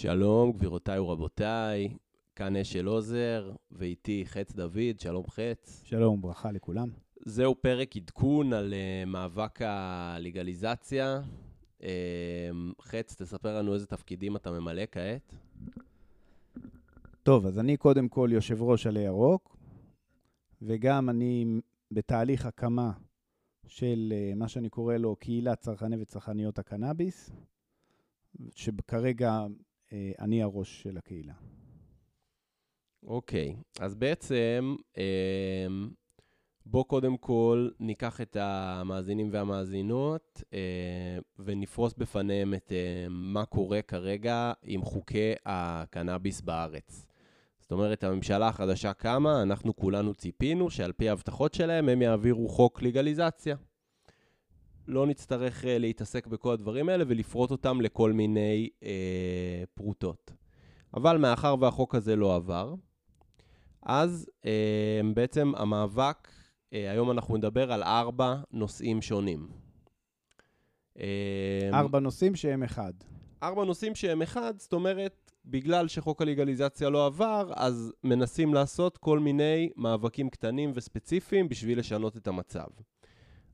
שלום, גבירותיי ורבותיי, כאן אשל עוזר, ואיתי חץ דוד, שלום חץ. שלום, ברכה לכולם. זהו פרק עדכון על uh, מאבק הלגליזציה. Uh, חץ, תספר לנו איזה תפקידים אתה ממלא כעת. טוב, אז אני קודם כל יושב ראש עלי ירוק, וגם אני בתהליך הקמה של uh, מה שאני קורא לו קהילת צרכני וצרכניות הקנאביס, שכרגע אני הראש של הקהילה. אוקיי, okay. אז בעצם uh, בוא קודם כל ניקח את המאזינים והמאזינות uh, ונפרוס בפניהם את uh, מה קורה כרגע עם חוקי הקנאביס בארץ. זאת אומרת, הממשלה החדשה קמה, אנחנו כולנו ציפינו שעל פי ההבטחות שלהם הם יעבירו חוק לגליזציה. לא נצטרך uh, להתעסק בכל הדברים האלה ולפרוט אותם לכל מיני uh, פרוטות. אבל מאחר והחוק הזה לא עבר, אז uh, בעצם המאבק, uh, היום אנחנו נדבר על ארבע נושאים שונים. ארבע נושאים שהם אחד. ארבע נושאים שהם אחד, זאת אומרת, בגלל שחוק הלגליזציה לא עבר, אז מנסים לעשות כל מיני מאבקים קטנים וספציפיים בשביל לשנות את המצב.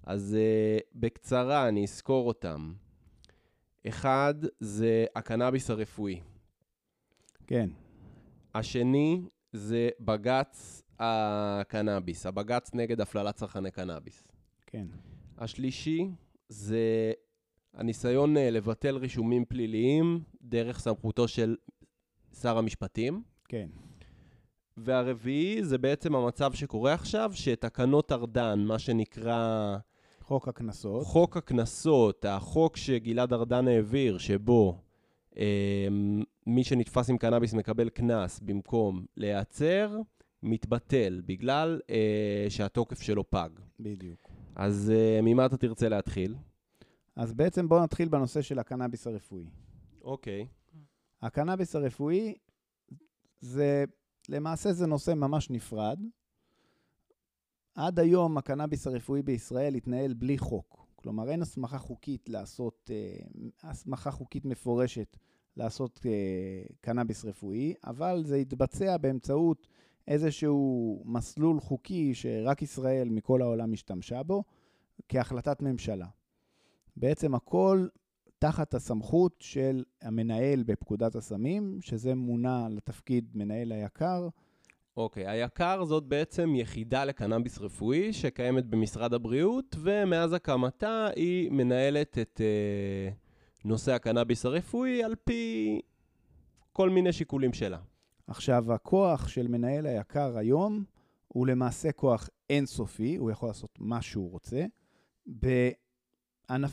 אז uh, בקצרה אני אזכור אותם. אחד זה הקנאביס הרפואי. כן. השני זה בג"ץ הקנאביס, הבג"ץ נגד הפללת צרכני קנאביס. כן. השלישי זה הניסיון אה, לבטל רישומים פליליים דרך סמכותו של שר המשפטים. כן. והרביעי זה בעצם המצב שקורה עכשיו, שתקנות ארדן, מה שנקרא... חוק הקנסות. חוק הקנסות, החוק שגלעד ארדן העביר, שבו אה, מי שנתפס עם קנאביס מקבל קנס במקום להיעצר, מתבטל, בגלל אה, שהתוקף שלו פג. בדיוק. אז אה, ממה אתה תרצה להתחיל? אז בעצם בואו נתחיל בנושא של הקנאביס הרפואי. אוקיי. הקנאביס הרפואי זה, למעשה זה נושא ממש נפרד. עד היום הקנאביס הרפואי בישראל התנהל בלי חוק. כלומר, אין הסמכה חוקית לעשות, אה, הסמכה חוקית מפורשת לעשות אה, קנאביס רפואי, אבל זה התבצע באמצעות איזשהו מסלול חוקי שרק ישראל מכל העולם השתמשה בו, כהחלטת ממשלה. בעצם הכל תחת הסמכות של המנהל בפקודת הסמים, שזה מונה לתפקיד מנהל היקר. אוקיי, היקר זאת בעצם יחידה לקנאביס רפואי שקיימת במשרד הבריאות, ומאז הקמתה היא מנהלת את uh, נושא הקנאביס הרפואי על פי כל מיני שיקולים שלה. עכשיו, הכוח של מנהל היקר היום הוא למעשה כוח אינסופי, הוא יכול לעשות מה שהוא רוצה.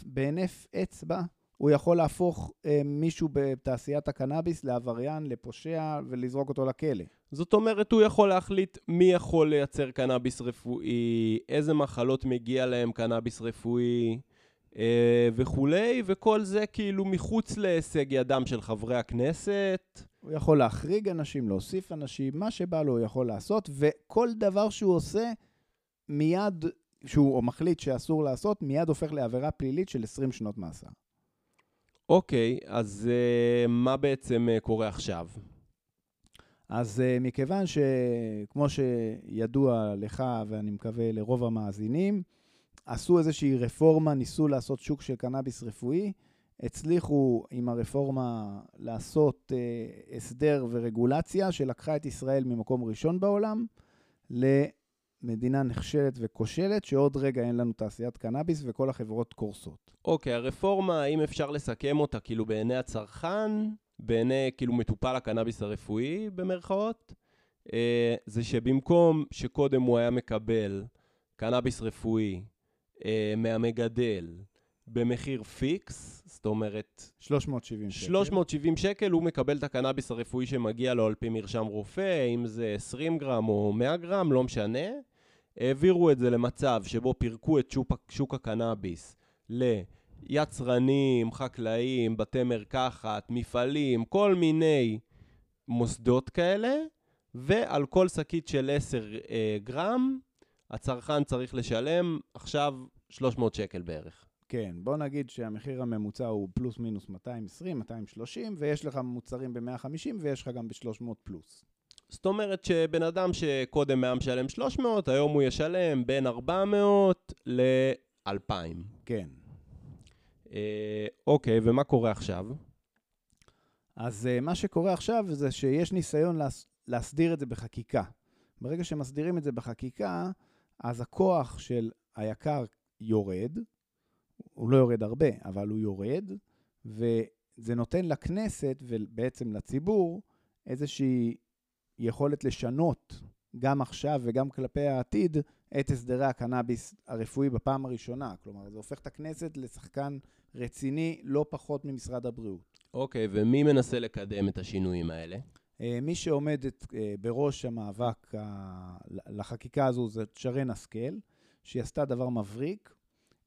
בהינף אצבע הוא יכול להפוך אה, מישהו בתעשיית הקנאביס לעבריין, לפושע ולזרוק אותו לכלא. זאת אומרת, הוא יכול להחליט מי יכול לייצר קנאביס רפואי, איזה מחלות מגיע להם קנאביס רפואי אה, וכולי, וכל זה כאילו מחוץ להישג ידם של חברי הכנסת. הוא יכול להחריג אנשים, להוסיף אנשים, מה שבא לו הוא יכול לעשות, וכל דבר שהוא עושה, מיד, שהוא מחליט שאסור לעשות, מיד הופך לעבירה פלילית של 20 שנות מאסר. אוקיי, אז uh, מה בעצם uh, קורה עכשיו? אז uh, מכיוון שכמו שידוע לך, ואני מקווה לרוב המאזינים, עשו איזושהי רפורמה, ניסו לעשות שוק של קנאביס רפואי, הצליחו עם הרפורמה לעשות uh, הסדר ורגולציה שלקחה את ישראל ממקום ראשון בעולם למדינה נכשלת וכושלת, שעוד רגע אין לנו תעשיית קנאביס וכל החברות קורסות. אוקיי, okay, הרפורמה, האם אפשר לסכם אותה כאילו בעיני הצרכן, בעיני כאילו מטופל הקנאביס הרפואי במרכאות, uh, זה שבמקום שקודם הוא היה מקבל קנאביס רפואי uh, מהמגדל, במחיר פיקס, זאת אומרת... 370 שקל. 370 שקל, הוא מקבל את הקנאביס הרפואי שמגיע לו על פי מרשם רופא, אם זה 20 גרם או 100 גרם, לא משנה. העבירו את זה למצב שבו פירקו את שוק, שוק הקנאביס ליצרנים, חקלאים, בתי מרקחת, מפעלים, כל מיני מוסדות כאלה, ועל כל שקית של 10 אה, גרם, הצרכן צריך לשלם עכשיו 300 שקל בערך. כן, בוא נגיד שהמחיר הממוצע הוא פלוס מינוס 220, 230, ויש לך מוצרים ב-150 ויש לך גם ב-300 פלוס. זאת אומרת שבן אדם שקודם היה משלם 300, היום הוא ישלם בין 400 ל-2,000. כן. אה, אוקיי, ומה קורה עכשיו? אז uh, מה שקורה עכשיו זה שיש ניסיון להס... להסדיר את זה בחקיקה. ברגע שמסדירים את זה בחקיקה, אז הכוח של היקר יורד, הוא לא יורד הרבה, אבל הוא יורד, וזה נותן לכנסת ובעצם לציבור איזושהי יכולת לשנות גם עכשיו וגם כלפי העתיד את הסדרי הקנאביס הרפואי בפעם הראשונה. כלומר, זה הופך את הכנסת לשחקן רציני לא פחות ממשרד הבריאות. אוקיי, ומי מנסה לקדם את השינויים האלה? אה, מי שעומדת אה, בראש המאבק לחקיקה הזו זה שרן השכל, שהיא עשתה דבר מבריק.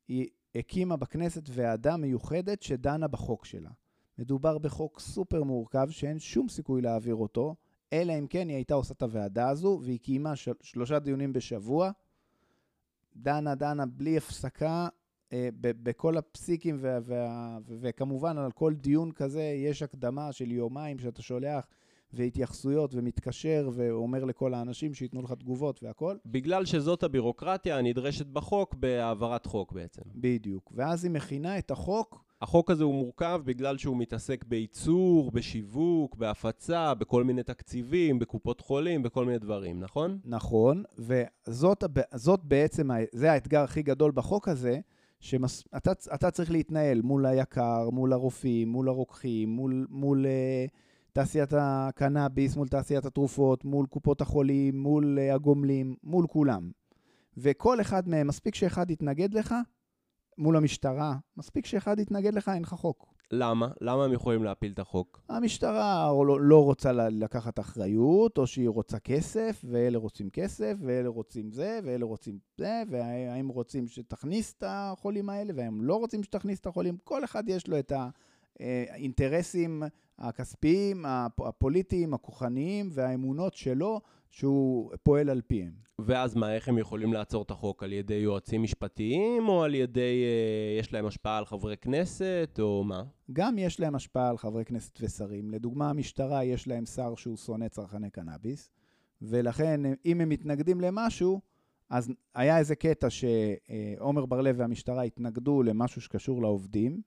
היא הקימה בכנסת ועדה מיוחדת שדנה בחוק שלה. מדובר בחוק סופר מורכב שאין שום סיכוי להעביר אותו, אלא אם כן היא הייתה עושה את הוועדה הזו, והיא קיימה של, שלושה דיונים בשבוע, דנה, דנה, בלי הפסקה, אה, ב- בכל הפסיקים, וה- וה- ו- וכמובן על כל דיון כזה יש הקדמה של יומיים שאתה שולח. והתייחסויות ומתקשר ואומר לכל האנשים שייתנו לך תגובות והכל. בגלל שזאת הבירוקרטיה הנדרשת בחוק בהעברת חוק בעצם. בדיוק. ואז היא מכינה את החוק. החוק הזה הוא מורכב בגלל שהוא מתעסק בייצור, בשיווק, בהפצה, בכל מיני תקציבים, בקופות חולים, בכל מיני דברים, נכון? נכון, וזאת בעצם, זה האתגר הכי גדול בחוק הזה, שאתה צריך להתנהל מול היקר, מול הרופאים, מול הרוקחים, מול, מול uh, תעשיית הקנאביס, מול תעשיית התרופות, מול קופות החולים, מול uh, הגומלים, מול כולם. וכל אחד מהם, מספיק שאחד יתנגד לך, מול המשטרה, מספיק שאחד יתנגד לך, אין לך חוק. למה? למה הם יכולים להפיל את החוק? המשטרה לא, לא רוצה לקחת אחריות, או שהיא רוצה כסף, ואלה רוצים כסף, ואלה רוצים זה, ואלה רוצים זה, והאם רוצים שתכניס את החולים האלה, והם לא רוצים שתכניס את החולים. כל אחד יש לו את האינטרסים הכספיים, הפוליטיים, הכוחניים והאמונות שלו, שהוא פועל על פיהם. ואז מה, איך הם יכולים לעצור את החוק? על ידי יועצים משפטיים, או על ידי, אה, יש להם השפעה על חברי כנסת, או מה? גם יש להם השפעה על חברי כנסת ושרים. לדוגמה, המשטרה, יש להם שר שהוא שונא צרכני קנאביס, ולכן, אם הם מתנגדים למשהו, אז היה איזה קטע שעומר בר-לב והמשטרה התנגדו למשהו שקשור לעובדים,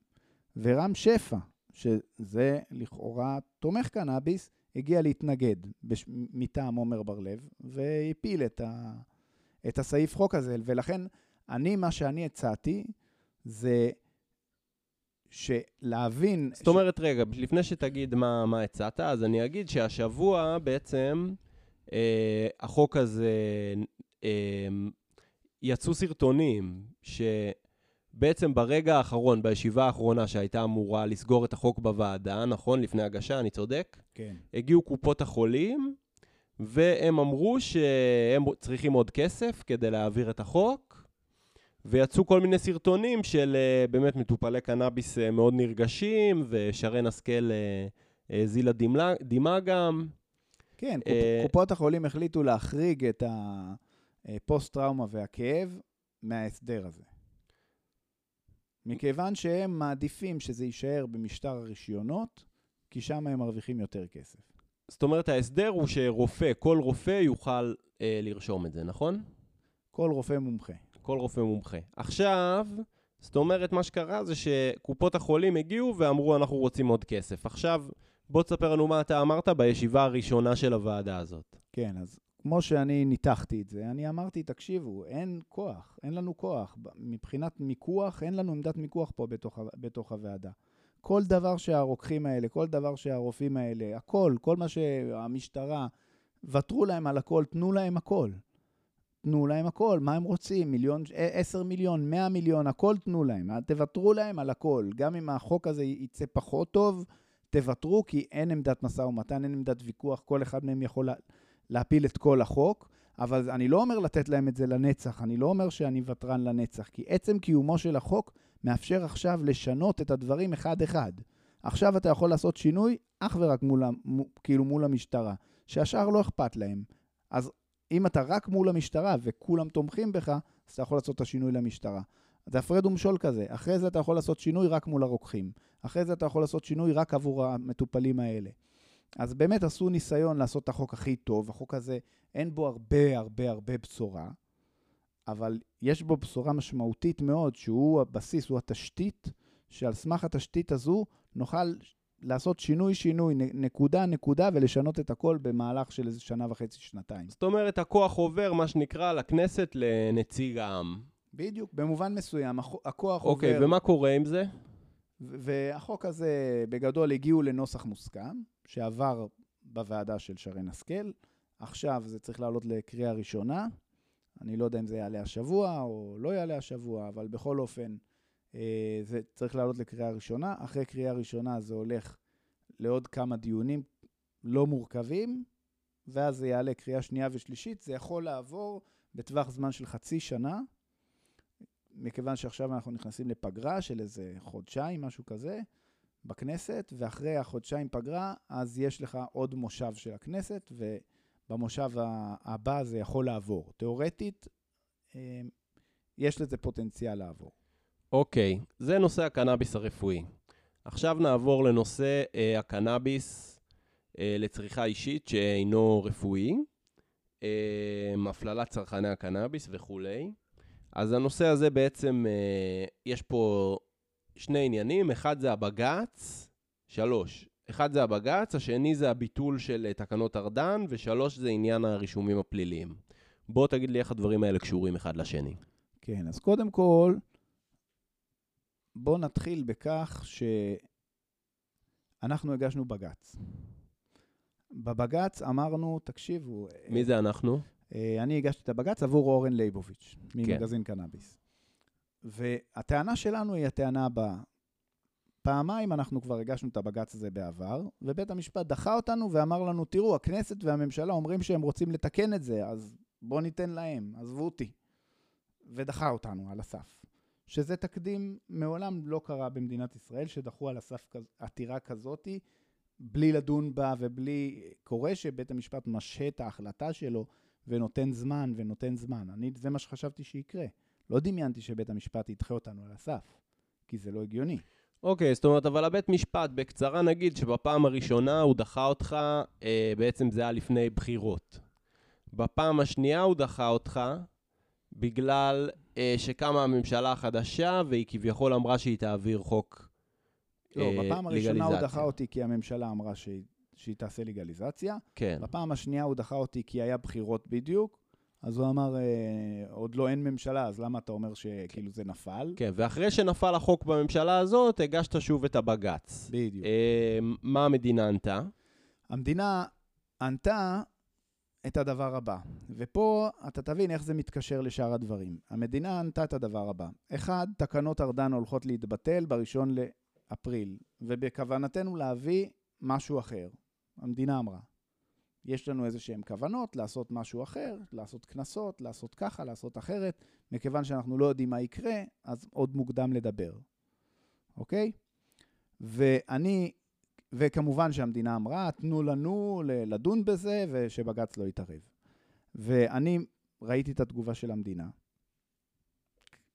ורם שפע, שזה לכאורה תומך קנאביס, הגיע להתנגד בש... מטעם עומר בר-לב, והפיל את, ה... את הסעיף חוק הזה. ולכן, אני, מה שאני הצעתי, זה שלהבין... זאת אומרת, ש... רגע, לפני שתגיד מה, מה הצעת, אז אני אגיד שהשבוע בעצם אה, החוק הזה, אה, יצאו סרטונים, ש... בעצם ברגע האחרון, בישיבה האחרונה שהייתה אמורה לסגור את החוק בוועדה, נכון? לפני הגשה, אני צודק? כן. הגיעו קופות החולים, והם אמרו שהם צריכים עוד כסף כדי להעביר את החוק, ויצאו כל מיני סרטונים של אה, באמת מטופלי קנאביס אה, מאוד נרגשים, ושרן השכל אה, דמעה גם. כן, קופ, קופות החולים החליטו להחריג את הפוסט-טראומה והכאב מההסדר הזה. מכיוון שהם מעדיפים שזה יישאר במשטר הרישיונות, כי שם הם מרוויחים יותר כסף. זאת אומרת, ההסדר הוא שרופא, כל רופא יוכל אה, לרשום את זה, נכון? כל רופא מומחה. כל רופא מומחה. עכשיו, זאת אומרת, מה שקרה זה שקופות החולים הגיעו ואמרו, אנחנו רוצים עוד כסף. עכשיו, בוא תספר לנו מה אתה אמרת בישיבה הראשונה של הוועדה הזאת. כן, אז כמו שאני ניתחתי את זה, אני אמרתי, תקשיבו, אין כוח, אין לנו כוח. מבחינת מיקוח, אין לנו עמדת מיקוח פה בתוך, בתוך הוועדה. כל דבר שהרוקחים האלה, כל דבר שהרופאים האלה, הכל, כל מה שהמשטרה, ותרו להם על הכל, תנו להם הכל. תנו להם הכל, מה הם רוצים? מיליון, עשר מיליון, מאה מיליון, הכל תנו להם. תוותרו להם על הכל. גם אם החוק הזה יצא פחות טוב, תוותרו, כי אין עמדת משא ומתן, אין עמדת ויכוח, כל אחד מהם יכול להפיל את כל החוק, אבל אני לא אומר לתת להם את זה לנצח, אני לא אומר שאני ותרן לנצח, כי עצם קיומו של החוק מאפשר עכשיו לשנות את הדברים אחד-אחד. עכשיו אתה יכול לעשות שינוי אך ורק מול, כאילו מול המשטרה, שהשאר לא אכפת להם. אז אם אתה רק מול המשטרה וכולם תומכים בך, אז אתה יכול לעשות את השינוי למשטרה. זה הפרד ומשול כזה. אחרי זה אתה יכול לעשות שינוי רק מול הרוקחים. אחרי זה אתה יכול לעשות שינוי רק עבור המטופלים האלה. אז באמת עשו ניסיון לעשות את החוק הכי טוב. החוק הזה, אין בו הרבה הרבה הרבה בשורה, אבל יש בו בשורה משמעותית מאוד, שהוא הבסיס, הוא התשתית, שעל סמך התשתית הזו נוכל לעשות שינוי-שינוי, נקודה-נקודה, ולשנות את הכל במהלך של איזה שנה וחצי, שנתיים. זאת אומרת, הכוח עובר, מה שנקרא, לכנסת לנציג העם. בדיוק, במובן מסוים, הכוח אוקיי, עובר... ומה קורה עם זה? והחוק הזה, בגדול, הגיעו לנוסח מוסכם, שעבר בוועדה של שרן השכל. עכשיו זה צריך לעלות לקריאה ראשונה. אני לא יודע אם זה יעלה השבוע או לא יעלה השבוע, אבל בכל אופן, אה, זה צריך לעלות לקריאה ראשונה. אחרי קריאה ראשונה זה הולך לעוד כמה דיונים לא מורכבים, ואז זה יעלה קריאה שנייה ושלישית. זה יכול לעבור בטווח זמן של חצי שנה, מכיוון שעכשיו אנחנו נכנסים לפגרה של איזה חודשיים, משהו כזה, בכנסת, ואחרי החודשיים פגרה, אז יש לך עוד מושב של הכנסת, ובמושב הבא זה יכול לעבור. תיאורטית, אה, יש לזה פוטנציאל לעבור. אוקיי, okay, זה נושא הקנאביס הרפואי. עכשיו נעבור לנושא אה, הקנאביס אה, לצריכה אישית שאינו רפואי, אה, הפללת צרכני הקנאביס וכולי. אז הנושא הזה בעצם, אה, יש פה שני עניינים, אחד זה הבג"ץ, שלוש, אחד זה הבג"ץ, השני זה הביטול של אה, תקנות ארדן, ושלוש זה עניין הרישומים הפליליים. בוא תגיד לי איך הדברים האלה קשורים אחד לשני. כן, אז קודם כל, בואו נתחיל בכך שאנחנו הגשנו בג"ץ. בבג"ץ אמרנו, תקשיבו... מי זה אנחנו? אה, אני הגשתי את הבג"ץ עבור אורן לייבוביץ', ממגזין כן. קנאביס. והטענה שלנו היא הטענה הבאה. פעמיים אנחנו כבר הגשנו את הבג"ץ הזה בעבר, ובית המשפט דחה אותנו ואמר לנו, תראו, הכנסת והממשלה אומרים שהם רוצים לתקן את זה, אז בואו ניתן להם, עזבו אותי. ודחה אותנו על הסף. שזה תקדים, מעולם לא קרה במדינת ישראל, שדחו על הסף עתירה כזאתי, בלי לדון בה ובלי... קורה שבית המשפט משהה את ההחלטה שלו ונותן זמן ונותן זמן. אני, זה מה שחשבתי שיקרה. לא דמיינתי שבית המשפט ידחה אותנו על הסף, כי זה לא הגיוני. אוקיי, okay, זאת אומרת, אבל הבית משפט, בקצרה נגיד שבפעם הראשונה הוא דחה אותך, אה, בעצם זה היה לפני בחירות. בפעם השנייה הוא דחה אותך בגלל אה, שקמה הממשלה החדשה, והיא כביכול אמרה שהיא תעביר חוק לא, אה, בפעם הראשונה הוא דחה אותי כי הממשלה אמרה שהיא שהיא תעשה לגליזציה. כן. בפעם השנייה הוא דחה אותי כי היה בחירות בדיוק, אז הוא אמר, אה, עוד לא אין ממשלה, אז למה אתה אומר שכאילו זה נפל? כן, ואחרי שנפל החוק בממשלה הזאת, הגשת שוב את הבג"ץ. בדיוק. אה, מה המדינה ענתה? המדינה ענתה את הדבר הבא, ופה אתה תבין איך זה מתקשר לשאר הדברים. המדינה ענתה את הדבר הבא. אחד, תקנות ארדן הולכות להתבטל בראשון לאפריל, ובכוונתנו להביא משהו אחר. המדינה אמרה. יש לנו איזה שהן כוונות לעשות משהו אחר, לעשות קנסות, לעשות ככה, לעשות אחרת. מכיוון שאנחנו לא יודעים מה יקרה, אז עוד מוקדם לדבר, אוקיי? ואני, וכמובן שהמדינה אמרה, תנו לנו לדון בזה ושבג"ץ לא יתערב. ואני ראיתי את התגובה של המדינה,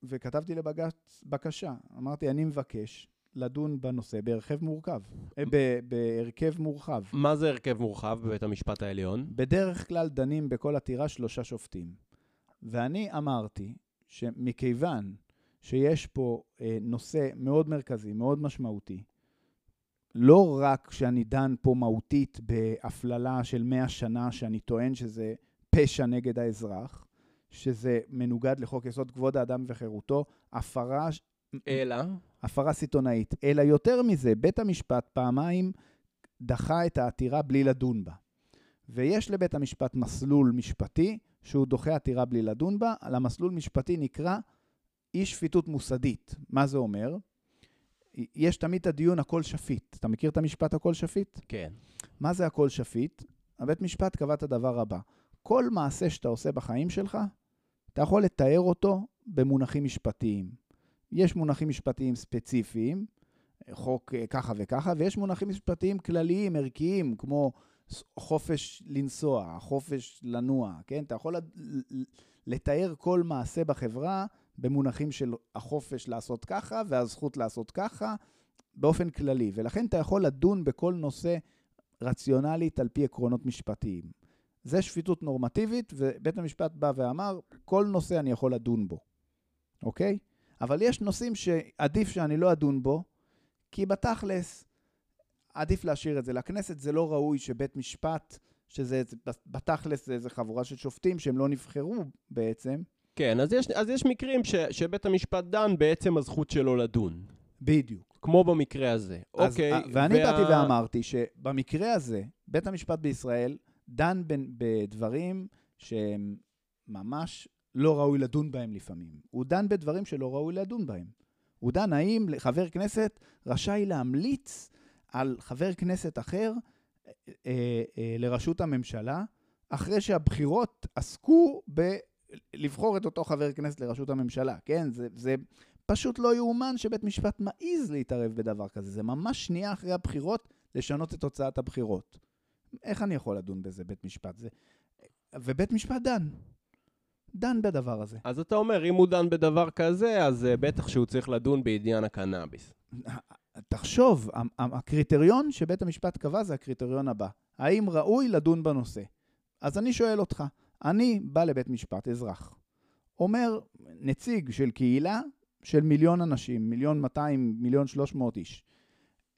וכתבתי לבג"ץ בקשה. אמרתי, אני מבקש לדון בנושא בהרכב מורכב, אה, בהרכב מורחב. מה זה הרכב מורחב בבית המשפט העליון? בדרך כלל דנים בכל עתירה שלושה שופטים. ואני אמרתי שמכיוון שיש פה אה, נושא מאוד מרכזי, מאוד משמעותי, לא רק שאני דן פה מהותית בהפללה של 100 שנה, שאני טוען שזה פשע נגד האזרח, שזה מנוגד לחוק יסוד כבוד האדם וחירותו, הפרה אלא? הפרה סיטונאית. אלא יותר מזה, בית המשפט פעמיים דחה את העתירה בלי לדון בה. ויש לבית המשפט מסלול משפטי שהוא דוחה עתירה בלי לדון בה. על המסלול משפטי נקרא אי שפיטות מוסדית. מה זה אומר? יש תמיד את הדיון הכל שפיט. אתה מכיר את המשפט הכל שפיט? כן. מה זה הכל שפיט? הבית משפט קבע את הדבר הבא: כל מעשה שאתה עושה בחיים שלך, אתה יכול לתאר אותו במונחים משפטיים. יש מונחים משפטיים ספציפיים, חוק אה, ככה וככה, ויש מונחים משפטיים כלליים, ערכיים, כמו חופש לנסוע, חופש לנוע, כן? אתה יכול לתאר כל מעשה בחברה במונחים של החופש לעשות ככה והזכות לעשות ככה, באופן כללי. ולכן אתה יכול לדון בכל נושא רציונלית על פי עקרונות משפטיים. זה שפיטות נורמטיבית, ובית המשפט בא ואמר, כל נושא אני יכול לדון בו, אוקיי? אבל יש נושאים שעדיף שאני לא אדון בו, כי בתכלס, עדיף להשאיר את זה. לכנסת זה לא ראוי שבית משפט, שזה בתכלס זה איזה חבורה של שופטים שהם לא נבחרו בעצם. כן, אז יש, אז יש מקרים ש, שבית המשפט דן בעצם הזכות שלו לדון. בדיוק. כמו במקרה הזה. אז, אוקיי. ואני וה... באתי ואמרתי שבמקרה הזה, בית המשפט בישראל דן בדברים שהם ממש לא ראוי לדון בהם לפעמים. הוא דן בדברים שלא ראוי לדון בהם. הוא דן האם חבר כנסת רשאי להמליץ על חבר כנסת אחר אה, אה, אה, לראשות הממשלה, אחרי שהבחירות עסקו בלבחור את אותו חבר כנסת לראשות הממשלה, כן? זה, זה פשוט לא יאומן שבית משפט מעז להתערב בדבר כזה. זה ממש שנייה אחרי הבחירות לשנות את תוצאת הבחירות. איך אני יכול לדון בזה, בית משפט? זה... ובית משפט דן. דן בדבר הזה. אז אתה אומר, אם הוא דן בדבר כזה, אז uh, בטח שהוא צריך לדון בעניין הקנאביס. תחשוב, הקריטריון שבית המשפט קבע זה הקריטריון הבא. האם ראוי לדון בנושא? אז אני שואל אותך, אני בא לבית משפט, אזרח, אומר נציג של קהילה של מיליון אנשים, מיליון 200, מיליון 300 איש,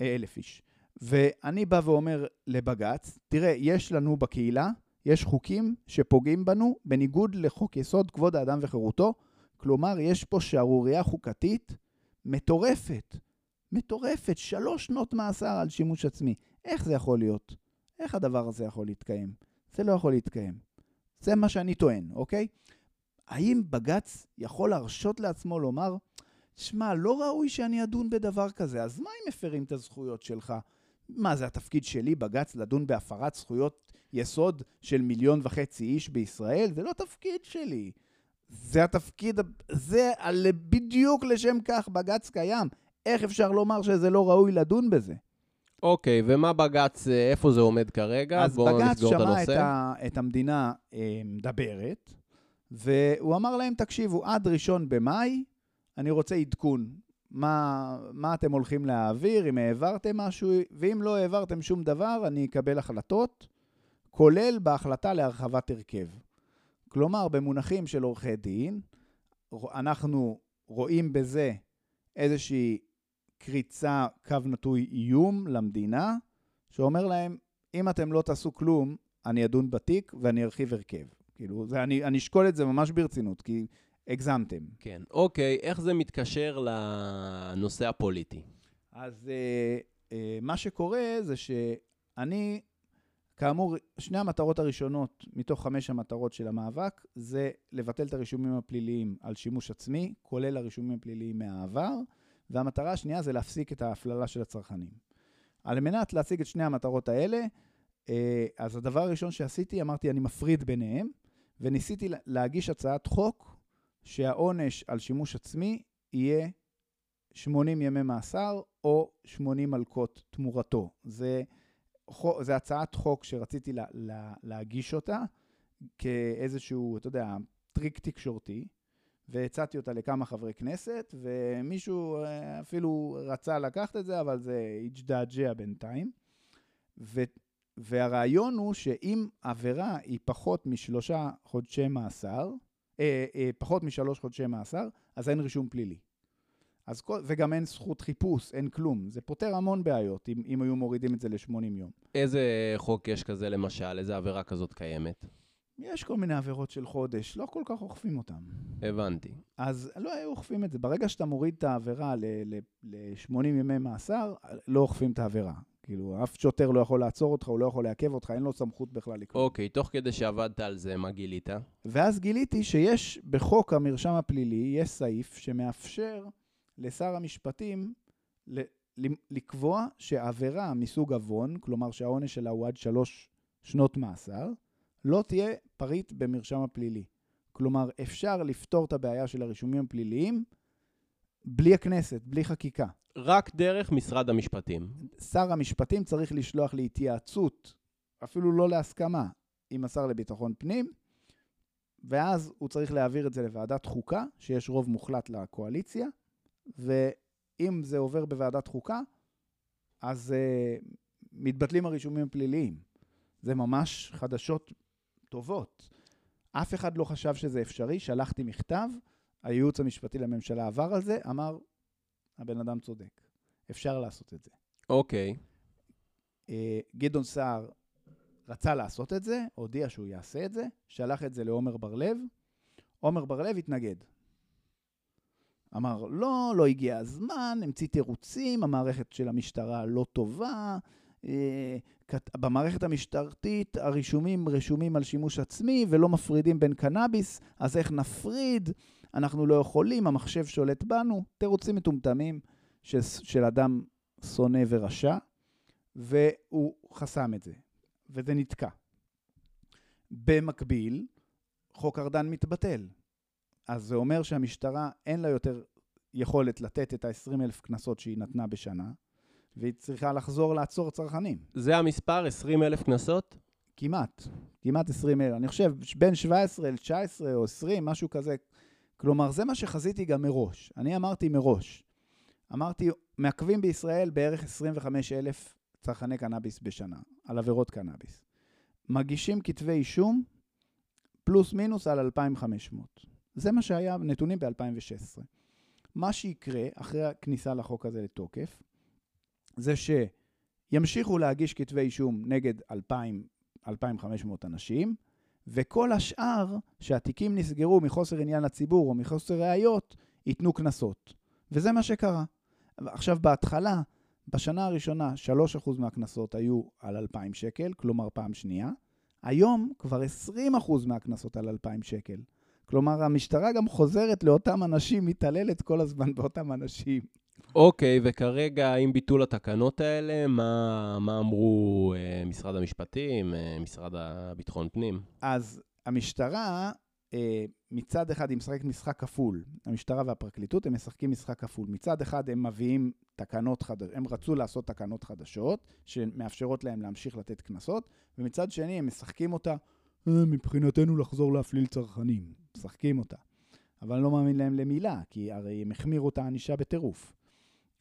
אה, אלף איש, ואני בא ואומר לבג"ץ, תראה, יש לנו בקהילה, יש חוקים שפוגעים בנו בניגוד לחוק יסוד כבוד האדם וחירותו, כלומר, יש פה שערורייה חוקתית מטורפת. מטורפת, שלוש שנות מאסר על שימוש עצמי. איך זה יכול להיות? איך הדבר הזה יכול להתקיים? זה לא יכול להתקיים. זה מה שאני טוען, אוקיי? האם בג"ץ יכול להרשות לעצמו לומר, שמע, לא ראוי שאני אדון בדבר כזה, אז מה אם מפרים את הזכויות שלך? מה, זה התפקיד שלי, בג"ץ, לדון בהפרת זכויות יסוד של מיליון וחצי איש בישראל? זה לא תפקיד שלי. זה התפקיד, זה בדיוק לשם כך בג"ץ קיים. איך אפשר לומר שזה לא ראוי לדון בזה? אוקיי, ומה בג"ץ, אה, איפה זה עומד כרגע? אז בג"ץ שמע את, ה, את המדינה אה, מדברת, והוא אמר להם, תקשיבו, עד ראשון במאי, אני רוצה עדכון. מה, מה אתם הולכים להעביר, אם העברתם משהו, ואם לא העברתם שום דבר, אני אקבל החלטות, כולל בהחלטה להרחבת הרכב. כלומר, במונחים של עורכי דין, אנחנו רואים בזה איזושהי קריצה, קו נטוי איום למדינה, שאומר להם, אם אתם לא תעשו כלום, אני אדון בתיק ואני ארחיב הרכב. כאילו, זה, אני, אני אשקול את זה ממש ברצינות, כי הגזמתם. כן. אוקיי, איך זה מתקשר לנושא הפוליטי? אז אה, אה, מה שקורה זה שאני, כאמור, שני המטרות הראשונות מתוך חמש המטרות של המאבק, זה לבטל את הרישומים הפליליים על שימוש עצמי, כולל הרישומים הפליליים מהעבר. והמטרה השנייה זה להפסיק את ההפללה של הצרכנים. על מנת להשיג את שני המטרות האלה, אה, אז הדבר הראשון שעשיתי, אמרתי, אני מפריד ביניהם, וניסיתי להגיש הצעת חוק שהעונש על שימוש עצמי יהיה 80 ימי מאסר או 80 מלקות תמורתו. זה, זה הצעת חוק שרציתי לה, לה, להגיש אותה כאיזשהו, אתה יודע, טריק תקשורתי. והצעתי אותה לכמה חברי כנסת, ומישהו אה, אפילו רצה לקחת את זה, אבל זה הג'דעג'ע בינתיים. ו, והרעיון הוא שאם עבירה היא פחות משלושה חודשי מאסר, אה, אה, פחות משלוש חודשי מאסר, אז אין רישום פלילי. אז כל, וגם אין זכות חיפוש, אין כלום. זה פותר המון בעיות אם, אם היו מורידים את זה ל-80 יום. איזה חוק יש כזה למשל? איזה עבירה כזאת קיימת? יש כל מיני עבירות של חודש, לא כל כך אוכפים אותן. הבנתי. אז לא היו אוכפים את זה. ברגע שאתה מוריד את העבירה ל-80 ימי מאסר, לא אוכפים את העבירה. כאילו, אף שוטר לא יכול לעצור אותך, הוא לא יכול לעכב אותך, אין לו סמכות בכלל לקרוא. אוקיי, תוך כדי שעבדת על זה, מה גילית? ואז גיליתי שיש בחוק המרשם הפלילי, יש סעיף שמאפשר לשר המשפטים לקבוע שעבירה מסוג עוון, כלומר שהעונש שלה הוא עד שלוש שנות מאסר, לא תהיה פריט במרשם הפלילי. כלומר, אפשר לפתור את הבעיה של הרישומים הפליליים בלי הכנסת, בלי חקיקה. רק דרך משרד המשפטים. שר המשפטים צריך לשלוח להתייעצות, אפילו לא להסכמה, עם השר לביטחון פנים, ואז הוא צריך להעביר את זה לוועדת חוקה, שיש רוב מוחלט לקואליציה, ואם זה עובר בוועדת חוקה, אז uh, מתבטלים הרישומים הפליליים. זה ממש חדשות טובות. אף אחד לא חשב שזה אפשרי, שלחתי מכתב, הייעוץ המשפטי לממשלה עבר על זה, אמר, הבן אדם צודק, אפשר לעשות את זה. אוקיי. Okay. אה, גדעון סער רצה לעשות את זה, הודיע שהוא יעשה את זה, שלח את זה לעומר בר-לב, עומר בר-לב התנגד. אמר, לא, לא הגיע הזמן, המציא תירוצים, המערכת של המשטרה לא טובה, אה, במערכת המשטרתית הרישומים רשומים על שימוש עצמי ולא מפרידים בין קנאביס, אז איך נפריד? אנחנו לא יכולים, המחשב שולט בנו. תירוצים מטומטמים של, של אדם שונא ורשע, והוא חסם את זה, וזה נתקע. במקביל, חוק ארדן מתבטל. אז זה אומר שהמשטרה אין לה יותר יכולת לתת את ה-20 אלף קנסות שהיא נתנה בשנה, והיא צריכה לחזור לעצור צרכנים. זה המספר, 20 אלף קנסות? כמעט, כמעט 20 אלף. אני חושב בין 17 ל-19 או 20, משהו כזה. כלומר, זה מה שחזיתי גם מראש. אני אמרתי מראש. אמרתי, מעכבים בישראל בערך 25 אלף צרכני קנאביס בשנה, על עבירות קנאביס. מגישים כתבי אישום, פלוס מינוס על 2,500. זה מה שהיה נתונים ב-2016. מה שיקרה אחרי הכניסה לחוק הזה לתוקף, זה שימשיכו להגיש כתבי אישום נגד 2,000, 2,500 אנשים, וכל השאר, שהתיקים נסגרו מחוסר עניין לציבור או מחוסר ראיות, ייתנו קנסות. וזה מה שקרה. עכשיו, בהתחלה, בשנה הראשונה, 3% מהקנסות היו על 2,000 שקל, כלומר פעם שנייה. היום כבר 20% מהקנסות על 2,000 שקל. כלומר, המשטרה גם חוזרת לאותם אנשים, מתעללת כל הזמן באותם אנשים. אוקיי, okay, וכרגע, עם ביטול התקנות האלה, מה, מה אמרו אה, משרד המשפטים, אה, משרד הביטחון פנים? אז המשטרה, אה, מצד אחד היא משחקת משחק כפול. המשטרה והפרקליטות, הם משחקים משחק כפול. מצד אחד הם מביאים תקנות חדשות, הם רצו לעשות תקנות חדשות, שמאפשרות להם להמשיך לתת קנסות, ומצד שני הם משחקים אותה, מבחינתנו לחזור להפליל צרכנים. משחקים אותה. אבל אני לא מאמין להם למילה, כי הרי הם החמירו את הענישה בטירוף.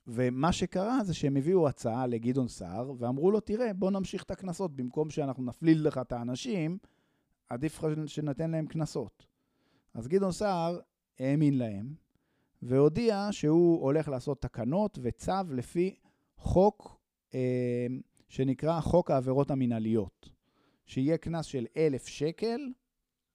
ומה שקרה זה שהם הביאו הצעה לגדעון סער, ואמרו לו, תראה, בוא נמשיך את הקנסות, במקום שאנחנו נפליל לך את האנשים, עדיף שנתן להם קנסות. אז גדעון סער האמין להם, והודיע שהוא הולך לעשות תקנות וצו לפי חוק אה, שנקרא חוק העבירות המינהליות, שיהיה קנס של אלף שקל,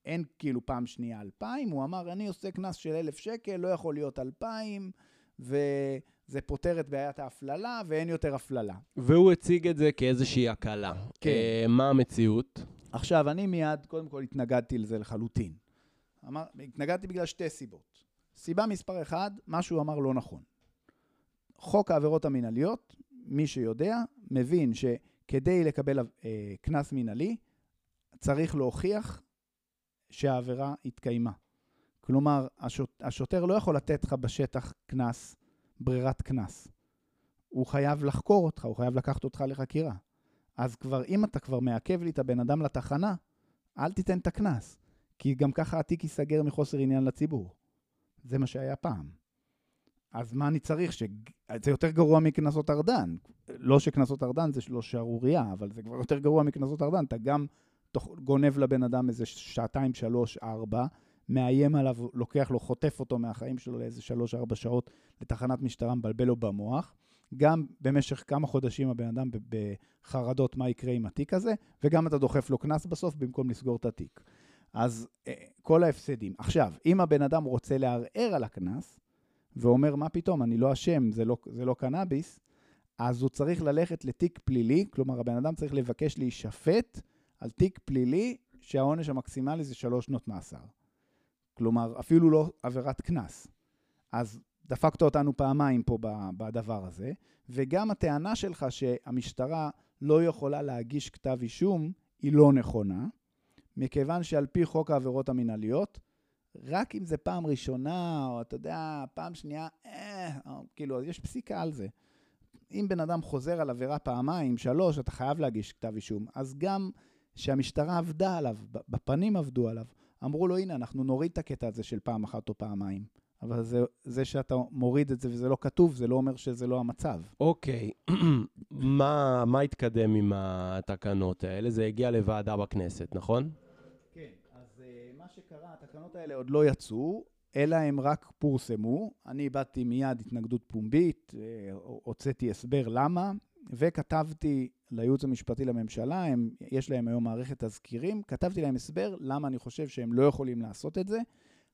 אין כאילו פעם שנייה אלפיים, הוא אמר, אני עושה קנס של אלף שקל, לא יכול להיות אלפיים, וזה פותר את בעיית ההפללה, ואין יותר הפללה. והוא הציג את זה כאיזושהי הקלה. כן. Uh, מה המציאות? עכשיו, אני מיד, קודם כל, התנגדתי לזה לחלוטין. אמר, התנגדתי בגלל שתי סיבות. סיבה מספר אחד, מה שהוא אמר לא נכון. חוק העבירות המינהליות, מי שיודע, מבין שכדי לקבל אה, קנס מינהלי, צריך להוכיח שהעבירה התקיימה. כלומר, השוט, השוטר לא יכול לתת לך בשטח קנס, ברירת קנס. הוא חייב לחקור אותך, הוא חייב לקחת אותך לחקירה. אז כבר, אם אתה כבר מעכב לי את הבן אדם לתחנה, אל תיתן את הקנס, כי גם ככה התיק ייסגר מחוסר עניין לציבור. זה מה שהיה פעם. אז מה אני צריך? ש... זה יותר גרוע מקנסות ארדן. לא שקנסות ארדן זה לא שערורייה, אבל זה כבר יותר גרוע מקנסות ארדן. אתה גם תוך... גונב לבן אדם איזה שעתיים, שלוש, ארבע, מאיים עליו, לוקח לו, חוטף אותו מהחיים שלו לאיזה שלוש, ארבע שעות לתחנת משטרה, מבלבל לו במוח. גם במשך כמה חודשים הבן אדם בחרדות מה יקרה עם התיק הזה, וגם אתה דוחף לו קנס בסוף במקום לסגור את התיק. אז אה, כל ההפסדים. עכשיו, אם הבן אדם רוצה לערער על הקנס, ואומר, מה פתאום, אני לא אשם, זה לא, זה לא קנאביס, אז הוא צריך ללכת לתיק פלילי, כלומר, הבן אדם צריך לבקש להישפט על תיק פלילי שהעונש המקסימלי זה שלוש שנות מאסר. כלומר, אפילו לא עבירת קנס. אז דפקת אותנו פעמיים פה בדבר הזה, וגם הטענה שלך שהמשטרה לא יכולה להגיש כתב אישום היא לא נכונה, מכיוון שעל פי חוק העבירות המינהליות, רק אם זה פעם ראשונה, או אתה יודע, פעם שנייה, אה, או, כאילו, יש פסיקה על זה. אם בן אדם חוזר על עבירה פעמיים, שלוש, אתה חייב להגיש כתב אישום. אז גם שהמשטרה עבדה עליו, בפנים עבדו עליו, אמרו לו, הנה, אנחנו נוריד את הקטע הזה של פעם אחת או פעמיים. אבל זה, זה שאתה מוריד את זה וזה לא כתוב, זה לא אומר שזה לא המצב. אוקיי, מה, מה התקדם עם התקנות האלה? זה הגיע לוועדה בכנסת, נכון? שקרה, התקנות האלה עוד לא יצאו, אלא הם רק פורסמו. אני איבדתי מיד התנגדות פומבית, uh, הוצאתי הסבר למה, וכתבתי לייעוץ המשפטי לממשלה, הם, יש להם היום מערכת תזכירים, כתבתי להם הסבר למה אני חושב שהם לא יכולים לעשות את זה.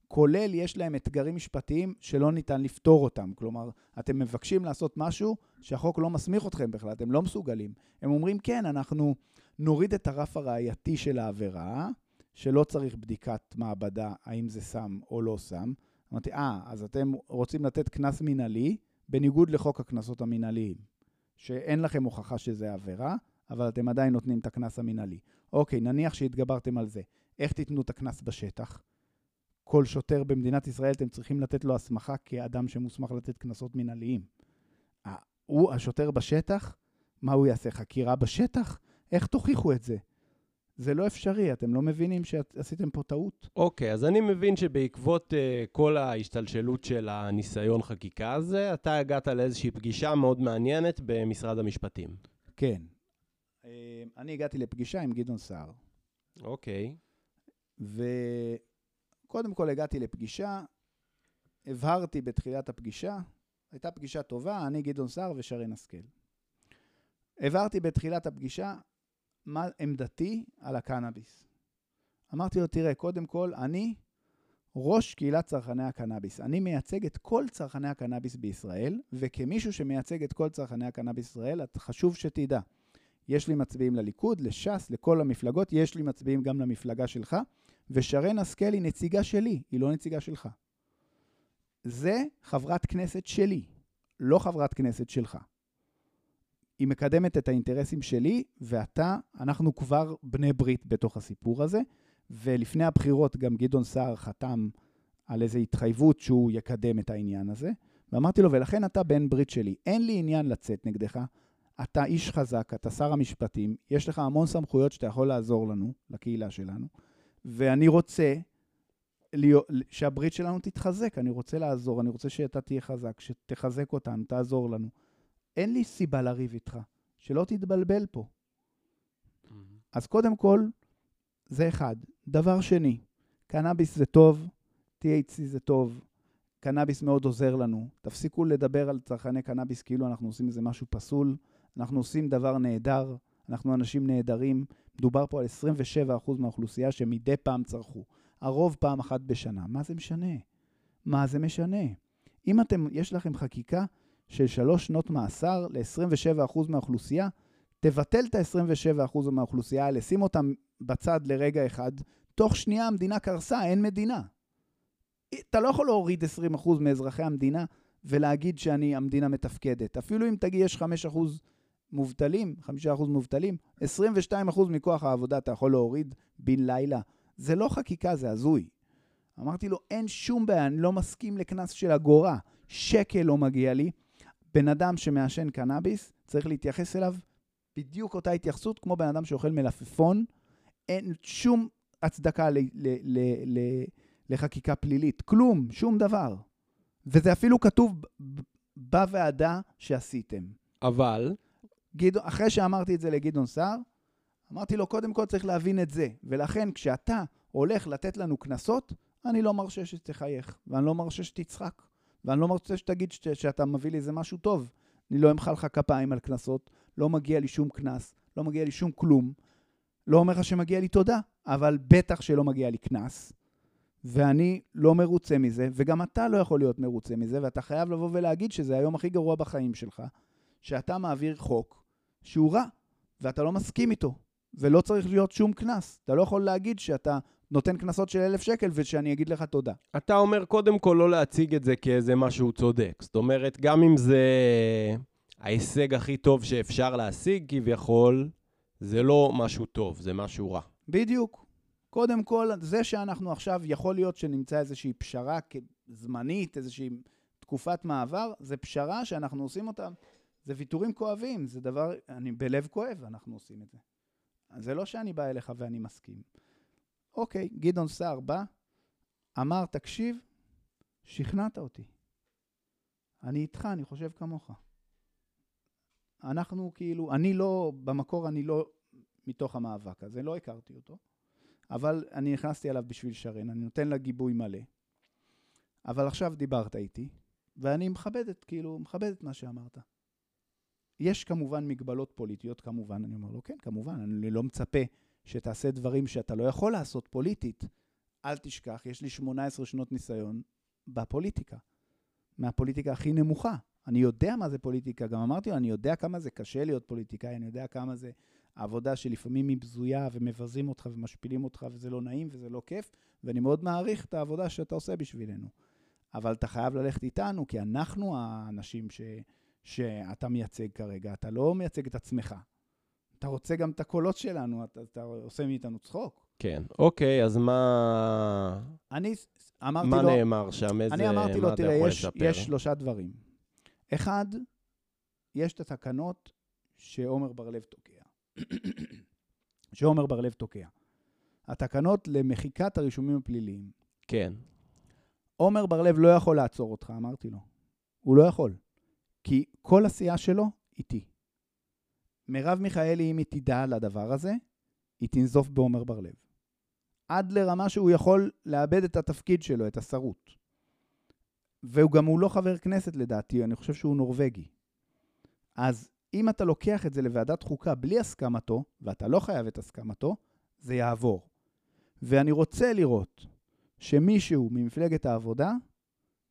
כולל יש להם אתגרים משפטיים שלא ניתן לפתור אותם. כלומר, אתם מבקשים לעשות משהו שהחוק לא מסמיך אתכם בכלל, אתם לא מסוגלים. הם אומרים, כן, אנחנו נוריד את הרף הראייתי של העבירה, שלא צריך בדיקת מעבדה האם זה סם או לא סם. אמרתי, אה, אז אתם רוצים לתת קנס מינהלי, בניגוד לחוק הקנסות המינהליים, שאין לכם הוכחה שזה עבירה, אבל אתם עדיין נותנים את הקנס המינהלי. אוקיי, נניח שהתגברתם על זה. איך תיתנו את הקנס בשטח? כל שוטר במדינת ישראל, אתם צריכים לתת לו הסמכה כאדם שמוסמך לתת קנסות מנהליים. הוא, השוטר בשטח, מה הוא יעשה? חקירה בשטח? איך תוכיחו את זה? זה לא אפשרי, אתם לא מבינים שעשיתם פה טעות? אוקיי, okay, אז אני מבין שבעקבות uh, כל ההשתלשלות של הניסיון חקיקה הזה, אתה הגעת לאיזושהי פגישה מאוד מעניינת במשרד המשפטים. כן. Uh, אני הגעתי לפגישה עם גדעון סער. אוקיי. Okay. קודם כל הגעתי לפגישה, הבהרתי בתחילת הפגישה, הייתה פגישה טובה, אני גדעון סער ושרן השכל. הבהרתי בתחילת הפגישה מה עמדתי על הקנאביס. אמרתי לו, תראה, קודם כל, אני ראש קהילת צרכני הקנאביס. אני מייצג את כל צרכני הקנאביס בישראל, וכמישהו שמייצג את כל צרכני הקנאביס בישראל, חשוב שתדע. יש לי מצביעים לליכוד, לש"ס, לכל המפלגות, יש לי מצביעים גם למפלגה שלך. ושרן השכל היא נציגה שלי, היא לא נציגה שלך. זה חברת כנסת שלי, לא חברת כנסת שלך. היא מקדמת את האינטרסים שלי, ואתה, אנחנו כבר בני ברית בתוך הסיפור הזה, ולפני הבחירות גם גדעון סער חתם על איזו התחייבות שהוא יקדם את העניין הזה, ואמרתי לו, ולכן אתה בן ברית שלי, אין לי עניין לצאת נגדך, אתה איש חזק, אתה שר המשפטים, יש לך המון סמכויות שאתה יכול לעזור לנו, לקהילה שלנו, ואני רוצה שהברית שלנו תתחזק, אני רוצה לעזור, אני רוצה שאתה תהיה חזק, שתחזק אותנו, תעזור לנו. אין לי סיבה לריב איתך, שלא תתבלבל פה. Mm-hmm. אז קודם כל, זה אחד. דבר שני, קנאביס זה טוב, THC זה טוב, קנאביס מאוד עוזר לנו. תפסיקו לדבר על צרכני קנאביס כאילו אנחנו עושים איזה משהו פסול. אנחנו עושים דבר נהדר, אנחנו אנשים נהדרים, מדובר פה על 27% מהאוכלוסייה שמדי פעם צרכו. הרוב פעם אחת בשנה. מה זה משנה? מה זה משנה? אם אתם, יש לכם חקיקה של שלוש שנות מאסר ל-27% מהאוכלוסייה, תבטל את ה-27% מהאוכלוסייה האלה, שים אותם בצד לרגע אחד, תוך שנייה המדינה קרסה, אין מדינה. אתה לא יכול להוריד 20% מאזרחי המדינה ולהגיד שאני, המדינה מתפקדת. אפילו אם תגיד יש 5% מובטלים, 5% מובטלים, 22% מכוח העבודה אתה יכול להוריד בן לילה. זה לא חקיקה, זה הזוי. אמרתי לו, אין שום בעיה, אני לא מסכים לקנס של אגורה, שקל לא מגיע לי. בן אדם שמעשן קנאביס, צריך להתייחס אליו בדיוק אותה התייחסות כמו בן אדם שאוכל מלפפון. אין שום הצדקה ל- ל- ל- ל- לחקיקה פלילית, כלום, שום דבר. וזה אפילו כתוב בוועדה שעשיתם. אבל? גדעון, אחרי שאמרתי את זה לגדעון סער, אמרתי לו, קודם כל צריך להבין את זה. ולכן, כשאתה הולך לתת לנו קנסות, אני לא מרשה שתחייך, ואני לא מרשה שתצחק, ואני לא מרשה שתגיד ש- שאתה מביא לי איזה משהו טוב. אני לא אמחא לך כפיים על קנסות, לא מגיע לי שום קנס, לא מגיע לי שום כלום. לא אומר לך שמגיע לי תודה, אבל בטח שלא מגיע לי קנס. ואני לא מרוצה מזה, וגם אתה לא יכול להיות מרוצה מזה, ואתה חייב לבוא ולהגיד שזה היום הכי גרוע בחיים שלך, שאתה מעביר חוק שהוא רע, ואתה לא מסכים איתו, ולא צריך להיות שום קנס. אתה לא יכול להגיד שאתה נותן קנסות של אלף שקל ושאני אגיד לך תודה. אתה אומר קודם כל לא להציג את זה כאיזה משהו צודק. זאת אומרת, גם אם זה ההישג הכי טוב שאפשר להשיג כביכול, זה לא משהו טוב, זה משהו רע. בדיוק. קודם כל, זה שאנחנו עכשיו, יכול להיות שנמצא איזושהי פשרה זמנית, איזושהי תקופת מעבר, זה פשרה שאנחנו עושים אותה זה ויתורים כואבים, זה דבר, אני בלב כואב אנחנו עושים את זה. זה לא שאני בא אליך ואני מסכים. אוקיי, גדעון סער בא, אמר, תקשיב, שכנעת אותי. אני איתך, אני חושב כמוך. אנחנו כאילו, אני לא, במקור אני לא מתוך המאבק הזה, לא הכרתי אותו, אבל אני נכנסתי אליו בשביל שרן, אני נותן לה גיבוי מלא. אבל עכשיו דיברת איתי, ואני מכבד את, כאילו, מכבד את מה שאמרת. יש כמובן מגבלות פוליטיות, כמובן, אני אומר לו, כן, כמובן, אני לא מצפה שתעשה דברים שאתה לא יכול לעשות פוליטית. אל תשכח, יש לי 18 שנות ניסיון בפוליטיקה, מהפוליטיקה הכי נמוכה. אני יודע מה זה פוליטיקה, גם אמרתי לו, אני יודע כמה זה קשה להיות פוליטיקאי, אני יודע כמה זה עבודה שלפעמים היא בזויה ומבזים אותך ומשפילים אותך וזה לא נעים וזה לא כיף, ואני מאוד מעריך את העבודה שאתה עושה בשבילנו. אבל אתה חייב ללכת איתנו, כי אנחנו האנשים ש, שאתה מייצג כרגע, אתה לא מייצג את עצמך. אתה רוצה גם את הקולות שלנו, אתה, אתה עושה מאיתנו צחוק. כן, אוקיי, אז מה... אני אמרתי מה לו... נאמר שם? איזה... אני אמרתי מה לו, תראה, יש? יש שלושה דברים. אחד, יש את התקנות שעומר בר-לב תוקע. שעומר בר-לב תוקע. התקנות למחיקת הרישומים הפליליים. כן. עומר בר-לב לא יכול לעצור אותך, אמרתי לו. הוא לא יכול. כי כל עשייה שלו איתי. מרב מיכאלי, אם היא תדע על הדבר הזה, היא תנזוף בעומר בר-לב. עד לרמה שהוא יכול לאבד את התפקיד שלו, את השרות. והוא גם הוא לא חבר כנסת לדעתי, אני חושב שהוא נורבגי. אז אם אתה לוקח את זה לוועדת חוקה בלי הסכמתו, ואתה לא חייב את הסכמתו, זה יעבור. ואני רוצה לראות שמישהו ממפלגת העבודה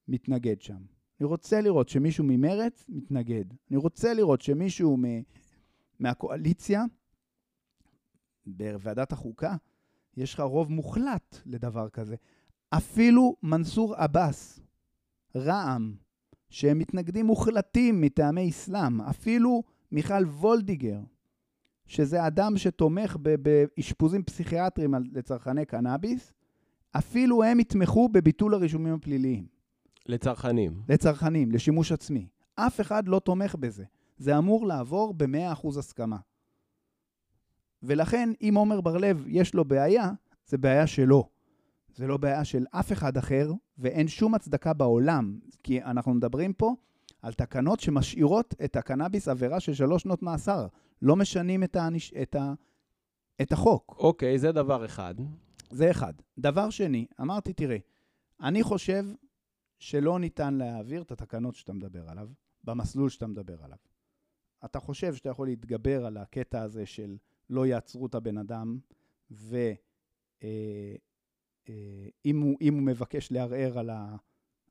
מתנגד שם. אני רוצה לראות שמישהו ממרץ מתנגד. אני רוצה לראות שמישהו מהקואליציה, בוועדת החוקה, יש לך רוב מוחלט לדבר כזה. אפילו מנסור עבאס, רע"מ, שהם מתנגדים מוחלטים מטעמי אסלאם, אפילו מיכל וולדיגר, שזה אדם שתומך באשפוזים פסיכיאטריים לצרכני קנאביס, אפילו הם יתמכו בביטול הרישומים הפליליים. לצרכנים. לצרכנים, לשימוש עצמי. אף אחד לא תומך בזה. זה אמור לעבור ב-100% הסכמה. ולכן, אם עומר בר-לב יש לו בעיה, זה בעיה שלו. זה לא בעיה של אף אחד אחר, ואין שום הצדקה בעולם, כי אנחנו מדברים פה על תקנות שמשאירות את הקנאביס עבירה של שלוש שנות מאסר. לא משנים את, העניש, את, ה, את החוק. אוקיי, זה דבר אחד. זה אחד. דבר שני, אמרתי, תראה, אני חושב שלא ניתן להעביר את התקנות שאתה מדבר עליו, במסלול שאתה מדבר עליו. אתה חושב שאתה יכול להתגבר על הקטע הזה של לא יעצרו את הבן אדם, ואם אה, אה, הוא, הוא מבקש לערער על,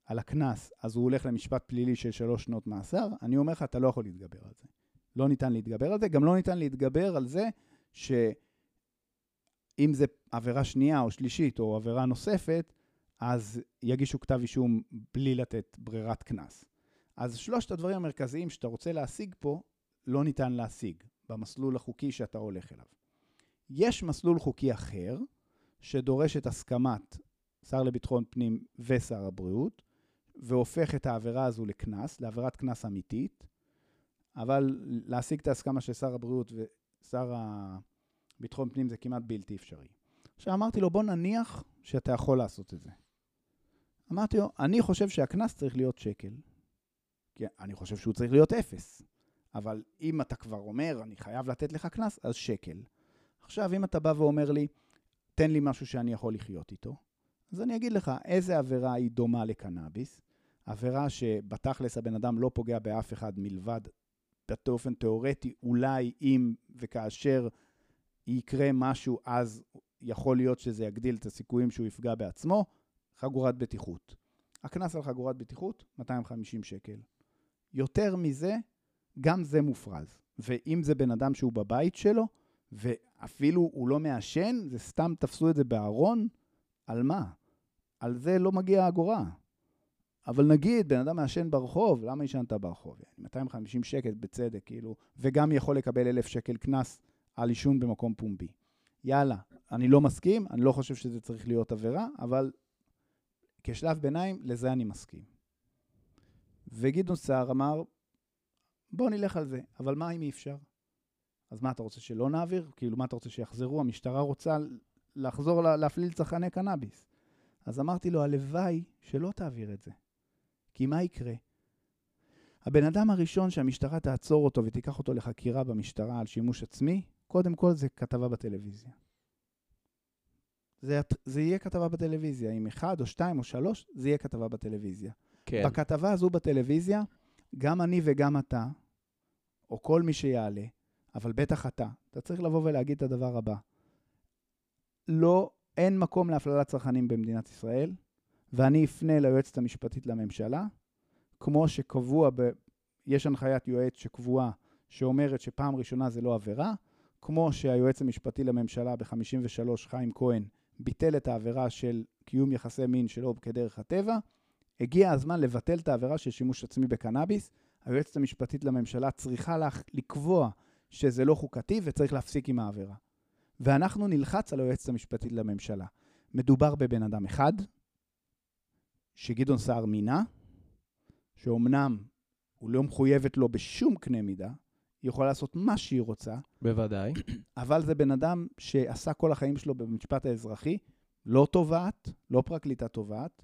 על הקנס, אז הוא הולך למשפט פלילי של שלוש שנות מאסר, אני אומר לך, אתה לא יכול להתגבר על זה. לא ניתן להתגבר על זה, גם לא ניתן להתגבר על זה שאם זה עבירה שנייה או שלישית או עבירה נוספת, אז יגישו כתב אישום בלי לתת ברירת קנס. אז שלושת הדברים המרכזיים שאתה רוצה להשיג פה, לא ניתן להשיג במסלול החוקי שאתה הולך אליו. יש מסלול חוקי אחר, שדורש את הסכמת שר לביטחון פנים ושר הבריאות, והופך את העבירה הזו לקנס, לעבירת קנס אמיתית, אבל להשיג את ההסכמה של שר הבריאות ושר הביטחון פנים זה כמעט בלתי אפשרי. עכשיו אמרתי לו, בוא נניח שאתה יכול לעשות את זה. אמרתי לו, אני חושב שהקנס צריך להיות שקל. כי אני חושב שהוא צריך להיות אפס. אבל אם אתה כבר אומר, אני חייב לתת לך קנס, אז שקל. עכשיו, אם אתה בא ואומר לי, תן לי משהו שאני יכול לחיות איתו, אז אני אגיד לך איזה עבירה היא דומה לקנאביס. עבירה שבתכלס הבן אדם לא פוגע באף אחד מלבד, באופן תיאורטי, אולי אם וכאשר יקרה משהו, אז יכול להיות שזה יגדיל את הסיכויים שהוא יפגע בעצמו, חגורת בטיחות. הקנס על חגורת בטיחות, 250 שקל. יותר מזה, גם זה מופרז. ואם זה בן אדם שהוא בבית שלו, ואפילו הוא לא מעשן, זה סתם תפסו את זה בארון, על מה? על זה לא מגיע אגורה. אבל נגיד, בן אדם מעשן ברחוב, למה עישנת ברחוב? 250 שקל בצדק, כאילו, וגם יכול לקבל 1,000 שקל קנס על עישון במקום פומבי. יאללה, אני לא מסכים, אני לא חושב שזה צריך להיות עבירה, אבל כשלב ביניים, לזה אני מסכים. וגדעון סער אמר, בוא נלך על זה, אבל מה אם אי אפשר? אז מה, אתה רוצה שלא נעביר? כאילו, מה אתה רוצה שיחזרו? המשטרה רוצה לחזור לה, להפליל צרכני קנאביס. אז אמרתי לו, הלוואי שלא תעביר את זה. כי מה יקרה? הבן אדם הראשון שהמשטרה תעצור אותו ותיקח אותו לחקירה במשטרה על שימוש עצמי, קודם כל זה כתבה בטלוויזיה. זה, זה יהיה כתבה בטלוויזיה. אם אחד או שתיים או שלוש, זה יהיה כתבה בטלוויזיה. כן. בכתבה הזו בטלוויזיה, גם אני וגם אתה, או כל מי שיעלה, אבל בטח אתה, אתה צריך לבוא ולהגיד את הדבר הבא. לא, אין מקום להפללת צרכנים במדינת ישראל, ואני אפנה ליועצת המשפטית לממשלה, כמו שקבוע, ב, יש הנחיית יועץ שקבועה, שאומרת שפעם ראשונה זה לא עבירה, כמו שהיועץ המשפטי לממשלה ב-53, חיים כהן, ביטל את העבירה של קיום יחסי מין שלא כדרך הטבע, הגיע הזמן לבטל את העבירה של שימוש עצמי בקנאביס. היועצת המשפטית לממשלה צריכה לקבוע שזה לא חוקתי וצריך להפסיק עם העבירה. ואנחנו נלחץ על היועצת המשפטית לממשלה. מדובר בבן אדם אחד, שגדעון סער מינה, שאומנם הוא לא מחויבת לו בשום קנה מידה, היא יכולה לעשות מה שהיא רוצה. בוודאי. אבל זה בן אדם שעשה כל החיים שלו במשפט האזרחי, לא תובעת, לא פרקליטה תובעת.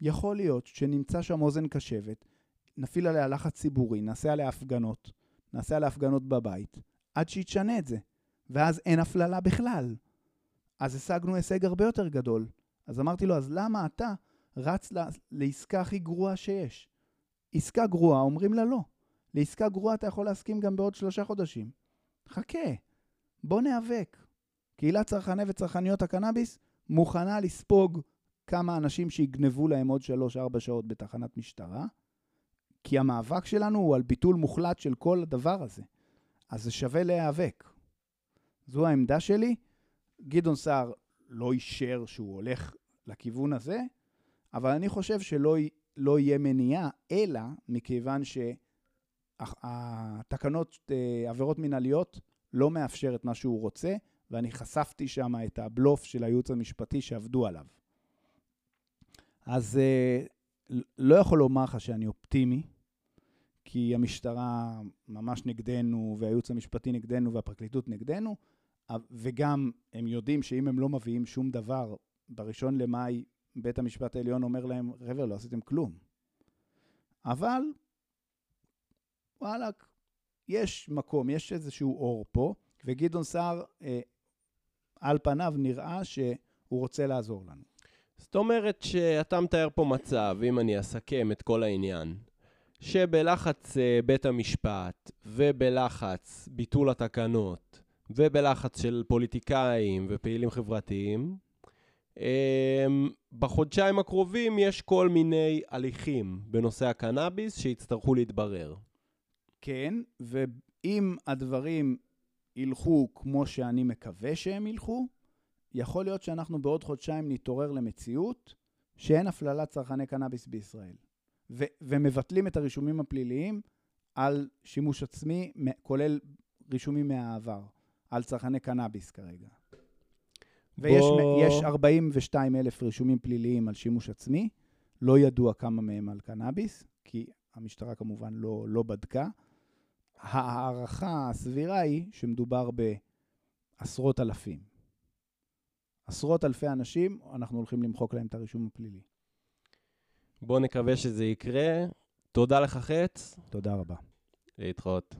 יכול להיות שנמצא שם אוזן קשבת, נפעיל עליה לחץ ציבורי, נעשה עליה הפגנות, נעשה עליה הפגנות בבית, עד שהיא תשנה את זה. ואז אין הפללה בכלל. אז השגנו הישג הרבה יותר גדול. אז אמרתי לו, אז למה אתה רץ לה, לעסקה הכי גרועה שיש? עסקה גרועה, אומרים לה לא. לעסקה גרועה אתה יכול להסכים גם בעוד שלושה חודשים. חכה, בוא ניאבק. קהילת צרכני וצרכניות הקנאביס מוכנה לספוג כמה אנשים שיגנבו להם עוד שלוש-ארבע שעות בתחנת משטרה, כי המאבק שלנו הוא על ביטול מוחלט של כל הדבר הזה. אז זה שווה להיאבק. זו העמדה שלי. גדעון סער לא אישר שהוא הולך לכיוון הזה, אבל אני חושב שלא לא יהיה מניעה, אלא מכיוון שהתקנות אה, עבירות מנהליות לא מאפשר את מה שהוא רוצה, ואני חשפתי שם את הבלוף של הייעוץ המשפטי שעבדו עליו. אז אה, לא יכול לומר לך שאני אופטימי, כי המשטרה ממש נגדנו, והייעוץ המשפטי נגדנו, והפרקליטות נגדנו, וגם הם יודעים שאם הם לא מביאים שום דבר, בראשון למאי בית המשפט העליון אומר להם, חבר'ה, לא עשיתם כלום. אבל, וואלכ, יש מקום, יש איזשהו אור פה, וגדעון סער, אה, על פניו נראה שהוא רוצה לעזור לנו. זאת אומרת שאתה מתאר פה מצב, אם אני אסכם את כל העניין, שבלחץ אה, בית המשפט ובלחץ ביטול התקנות ובלחץ של פוליטיקאים ופעילים חברתיים, אמ, בחודשיים הקרובים יש כל מיני הליכים בנושא הקנאביס שיצטרכו להתברר. כן, ואם הדברים ילכו כמו שאני מקווה שהם ילכו, יכול להיות שאנחנו בעוד חודשיים נתעורר למציאות שאין הפללת צרכני קנאביס בישראל. ו- ומבטלים את הרישומים הפליליים על שימוש עצמי, כולל רישומים מהעבר, על צרכני קנאביס כרגע. ויש בוא... 42 אלף רישומים פליליים על שימוש עצמי, לא ידוע כמה מהם על קנאביס, כי המשטרה כמובן לא, לא בדקה. ההערכה הסבירה היא שמדובר בעשרות אלפים. עשרות אלפי אנשים, אנחנו הולכים למחוק להם את הרישום הפלילי. בואו נקווה שזה יקרה. תודה לך, חץ. תודה רבה. להתראות.